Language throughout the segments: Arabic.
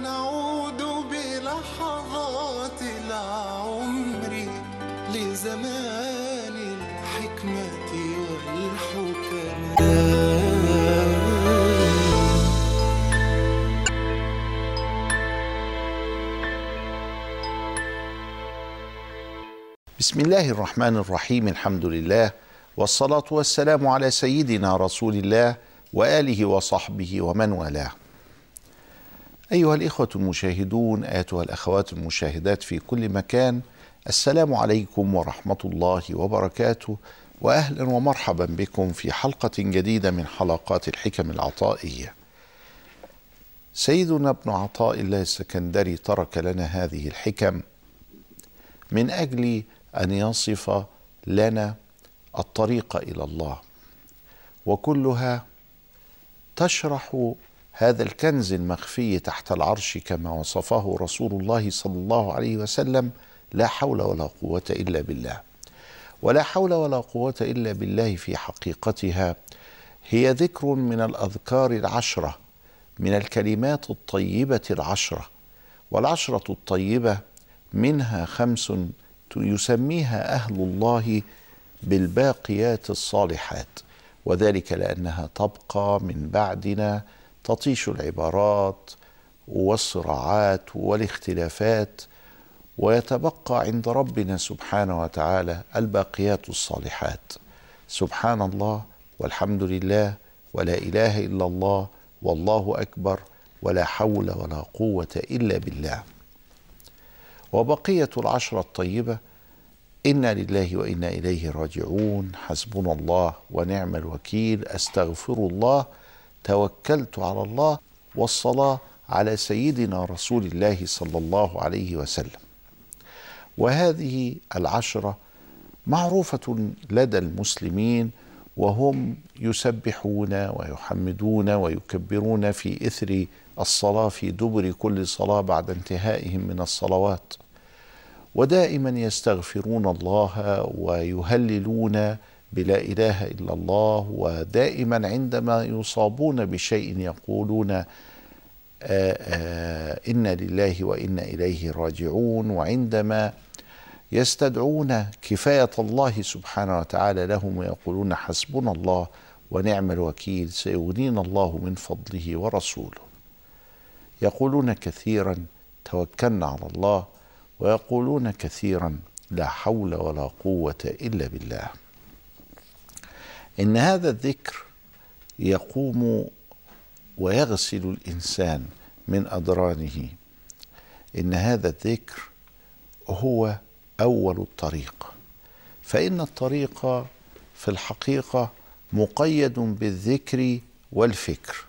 نعود بلحظات العمر لزمان الحكمة والحكماء بسم الله الرحمن الرحيم الحمد لله والصلاة والسلام على سيدنا رسول الله وآله وصحبه ومن والاه. أيها الإخوة المشاهدون أيتها الأخوات المشاهدات في كل مكان السلام عليكم ورحمة الله وبركاته وأهلا ومرحبا بكم في حلقة جديدة من حلقات الحكم العطائية. سيدنا ابن عطاء الله السكندري ترك لنا هذه الحكم من أجل أن يصف لنا الطريق إلى الله وكلها تشرح هذا الكنز المخفي تحت العرش كما وصفه رسول الله صلى الله عليه وسلم لا حول ولا قوة إلا بالله. ولا حول ولا قوة إلا بالله في حقيقتها هي ذكر من الأذكار العشرة من الكلمات الطيبة العشرة. والعشرة الطيبة منها خمس يسميها أهل الله بالباقيات الصالحات وذلك لأنها تبقى من بعدنا تطيش العبارات والصراعات والاختلافات ويتبقى عند ربنا سبحانه وتعالى الباقيات الصالحات. سبحان الله والحمد لله ولا إله إلا الله والله أكبر ولا حول ولا قوة إلا بالله. وبقية العشرة الطيبة إنا لله وإنا إليه راجعون. حسبنا الله ونعم الوكيل. أستغفر الله توكلت على الله والصلاة على سيدنا رسول الله صلى الله عليه وسلم. وهذه العشرة معروفة لدى المسلمين وهم يسبحون ويحمدون ويكبرون في إثر الصلاة في دبر كل صلاة بعد انتهائهم من الصلوات. ودائما يستغفرون الله ويهللون بلا إله إلا الله ودائما عندما يصابون بشيء يقولون آآ آآ إنا لله وإنا إليه راجعون وعندما يستدعون كفاية الله سبحانه وتعالى لهم ويقولون حسبنا الله ونعم الوكيل سيغنينا الله من فضله ورسوله. يقولون كثيرا توكلنا على الله ويقولون كثيرا لا حول ولا قوة إلا بالله. إن هذا الذكر يقوم ويغسل الإنسان من ادرانه إن هذا الذكر هو أول الطريق. فإن الطريق في الحقيقة مقيد بالذكر والفكر.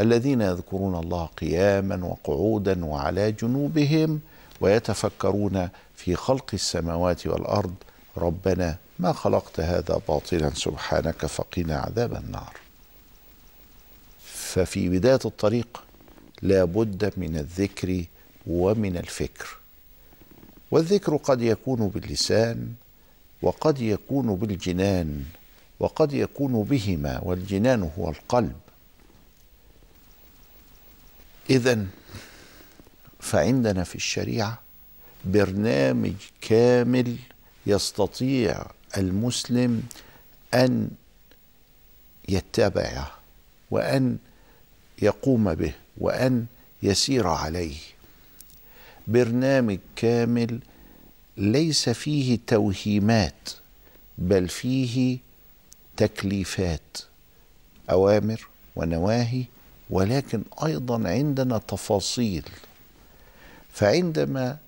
الذين يذكرون الله قياما وقعودا وعلى جنوبهم ويتفكرون في خلق السماوات والأرض ربنا ما خلقت هذا باطلا سبحانك فقنا عذاب النار. ففي بداية الطريق لا بد من الذكر ومن الفكر. والذكر قد يكون باللسان وقد يكون بالجنان وقد يكون بهما والجنان هو القلب. اذا فعندنا في الشريعة برنامج كامل يستطيع المسلم أن يتبعه وأن يقوم به وأن يسير عليه. برنامج كامل ليس فيه توهيمات بل فيه تكليفات أوامر ونواهي ولكن أيضا عندنا تفاصيل. فعندما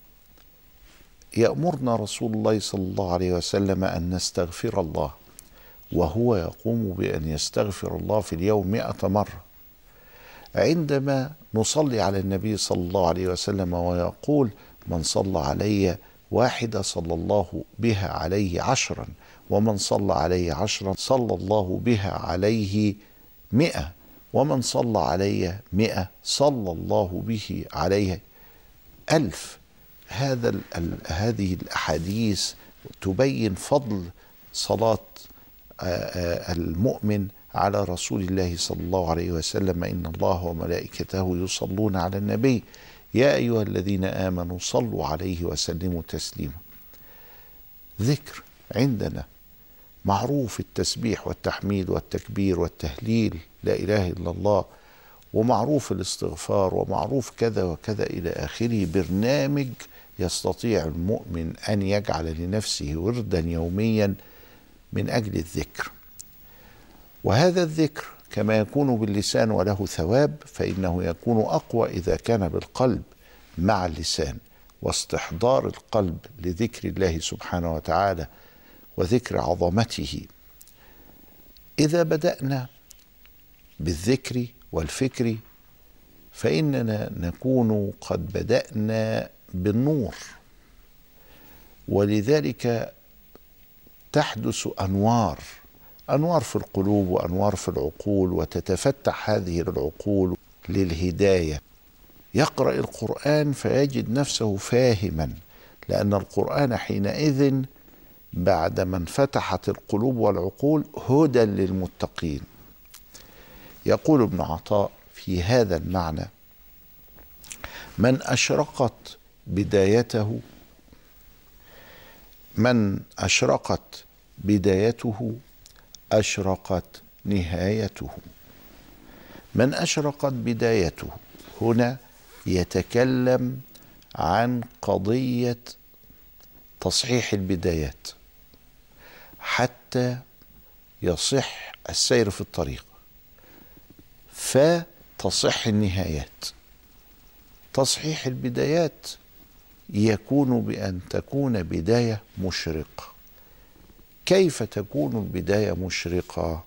يأمرنا رسول الله صلى الله عليه وسلم أن نستغفر الله وهو يقوم بأن يستغفر الله في اليوم مئة مرة. عندما نصلي على النبي صلى الله عليه وسلم ويقول من صلى علي واحدة صلى الله بها عليه عشرا ومن صلى عليه عشرا صلى الله بها عليه مئة ومن صلى علي مئة صلى الله به عليه ألف. هذا هذه الأحاديث تبين فضل صلاة المؤمن على رسول الله صلى الله عليه وسلم. إن الله وملائكته يصلون على النبي. يا أيها الذين آمنوا صلوا عليه وسلموا تسليما. ذكر عندنا معروف التسبيح والتحميد والتكبير والتهليل لا إله إلا الله ومعروف الاستغفار ومعروف كذا وكذا إلى آخره. برنامج يستطيع المؤمن أن يجعل لنفسه وردا يوميا من أجل الذكر. وهذا الذكر كما يكون باللسان وله ثواب فإنه يكون أقوى إذا كان بالقلب مع اللسان واستحضار القلب لذكر الله سبحانه وتعالى وذكر عظمته. إذا بدأنا بالذكر والفكر فإننا نكون قد بدأنا بالنور. ولذلك تحدث أنوار أنوار في القلوب وأنوار في العقول وتتفتح هذه العقول للهداية. يقرأ القرآن فيجد نفسه فاهما لأن القرآن حينئذ بعد ما انفتحت القلوب والعقول هدى للمتقين. يقول ابن عطاء في هذا المعنى من أشرقت بدايته. من أشرقت بدايته أشرقت نهايته. من أشرقت بدايته هنا يتكلم عن قضية تصحيح البدايات حتى يصح السير في الطريق. فتصح النهايات. تصحيح البدايات يكون بأن تكون بداية مشرقه كيف تكون البدايه مشرقة؟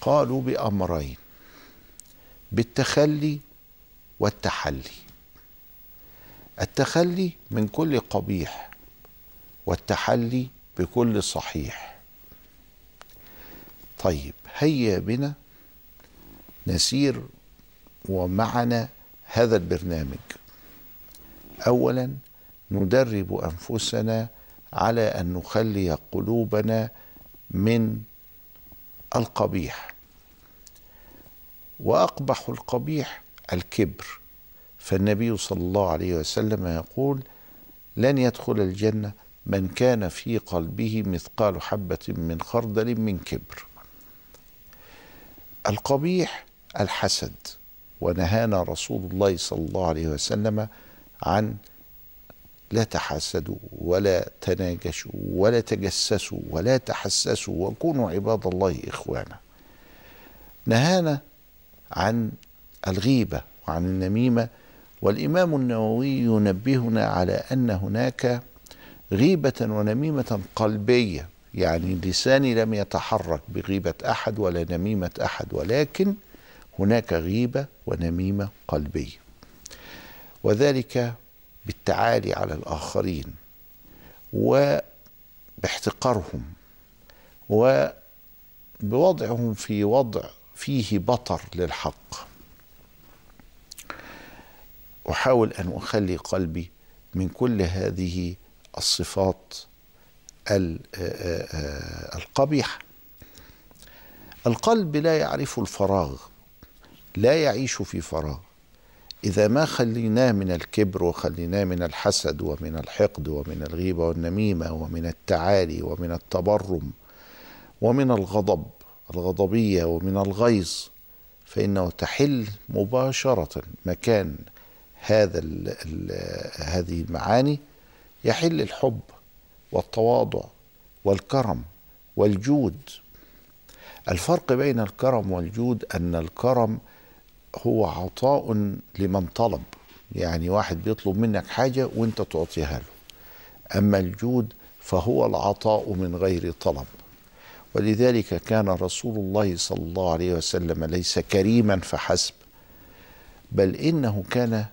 قالوا بأمرين بالتخلي والتحلي. التخلي من كل قبيح والتحلي بكل صحيح. طيب هيا بنا نسير ومعنا هذا البرنامج. اولا ندرب أنفسنا على أن نخلي قلوبنا من القبيح. وأقبح القبيح الكبر. فالنبي صلى الله عليه وسلم يقول لن يدخل الجنة من كان في قلبه مثقال حبة من خردل من كبر. القبيح الحسد. ونهانا رسول الله صلى الله عليه وسلم عن لا تحاسدوا ولا تناجشوا ولا تجسسوا ولا تحسسوا وكونوا عباد الله إخوانا. نهانا عن الغيبة وعن النميمة والإمام النووي ينبهنا على أن هناك غيبة ونميمة قلبية يعني لساني لم يتحرك بغيبة أحد ولا نميمة أحد ولكن هناك غيبة ونميمة قلبية. وذلك بالتعالي على الآخرين وباحتقارهم وبوضعهم في وضع فيه بطر للحق. أحاول أن أخلي قلبي من كل هذه الصفات القبيحه القلب لا يعرف الفراغ لا يعيش في فراغ. إذا ما خليناه من الكبر وخليناه من الحسد ومن الحقد ومن الغيبة والنميمة ومن التعالي ومن التبرم ومن الغضب الغضبية ومن الغيظ فإنه تحل مباشرة مكان هذا ال ال هذه المعاني يحل الحب والتواضع والكرم والجود. الفرق بين الكرم والجود أن الكرم هو عطاء لمن طلب. يعني واحد بيطلب منك حاجة وانت تعطيها له. أما الجود فهو العطاء من غير طلب. ولذلك كان رسول الله صلى الله عليه وسلم ليس كريما فحسب بل إنه كان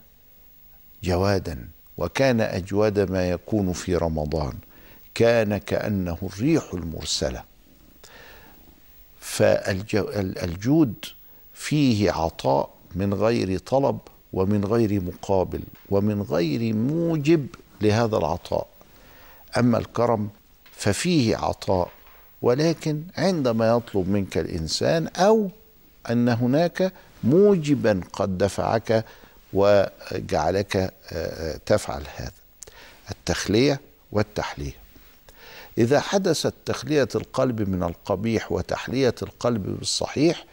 جوادا وكان أجود ما يكون في رمضان. كان كأنه الريح المرسلة. فالجود فيه عطاء من غير طلب ومن غير مقابل ومن غير موجب لهذا العطاء. أما الكرم ففيه عطاء ولكن عندما يطلب منك الإنسان أو أن هناك موجبا قد دفعك وجعلك تفعل هذا. التخلية والتحلية. إذا حدثت تخلية القلب من القبيح وتحلية القلب بالصحيح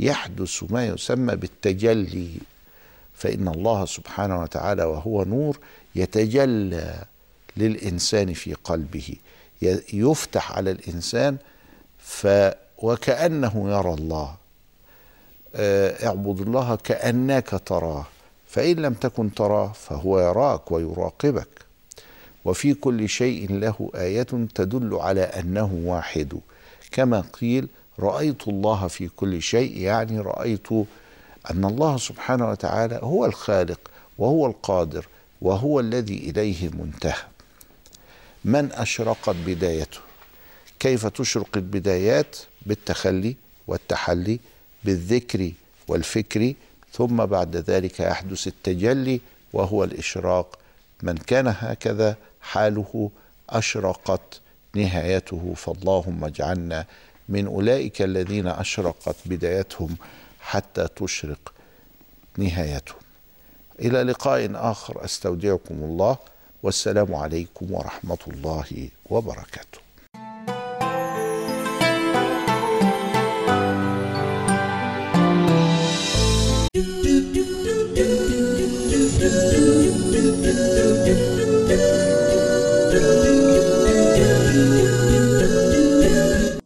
يحدث ما يسمى بالتجلي فإن الله سبحانه وتعالى وهو نور يتجلى للإنسان في قلبه يفتح على الإنسان ف وكأنه يرى الله. آه، اعبد الله كأنك تراه فإن لم تكن تراه فهو يراك ويراقبك. وفي كل شيء له آية تدل على أنه واحد. كما قيل رأيت الله في كل شيء يعني رأيت أن الله سبحانه وتعالى هو الخالق وهو القادر وهو الذي إليه المنتهى من أشرقت بدايته؟ كيف تشرق البدايات؟ بالتخلي والتحلي بالذكر والفكر ثم بعد ذلك يحدث التجلي وهو الإشراق. من كان هكذا حاله أشرقت نهايته فاللهم اجعلنا من أولئك الذين أشرقت بدايتهم حتى تشرق نهايتهم. إلى لقاء آخر أستودعكم الله والسلام عليكم ورحمة الله وبركاته.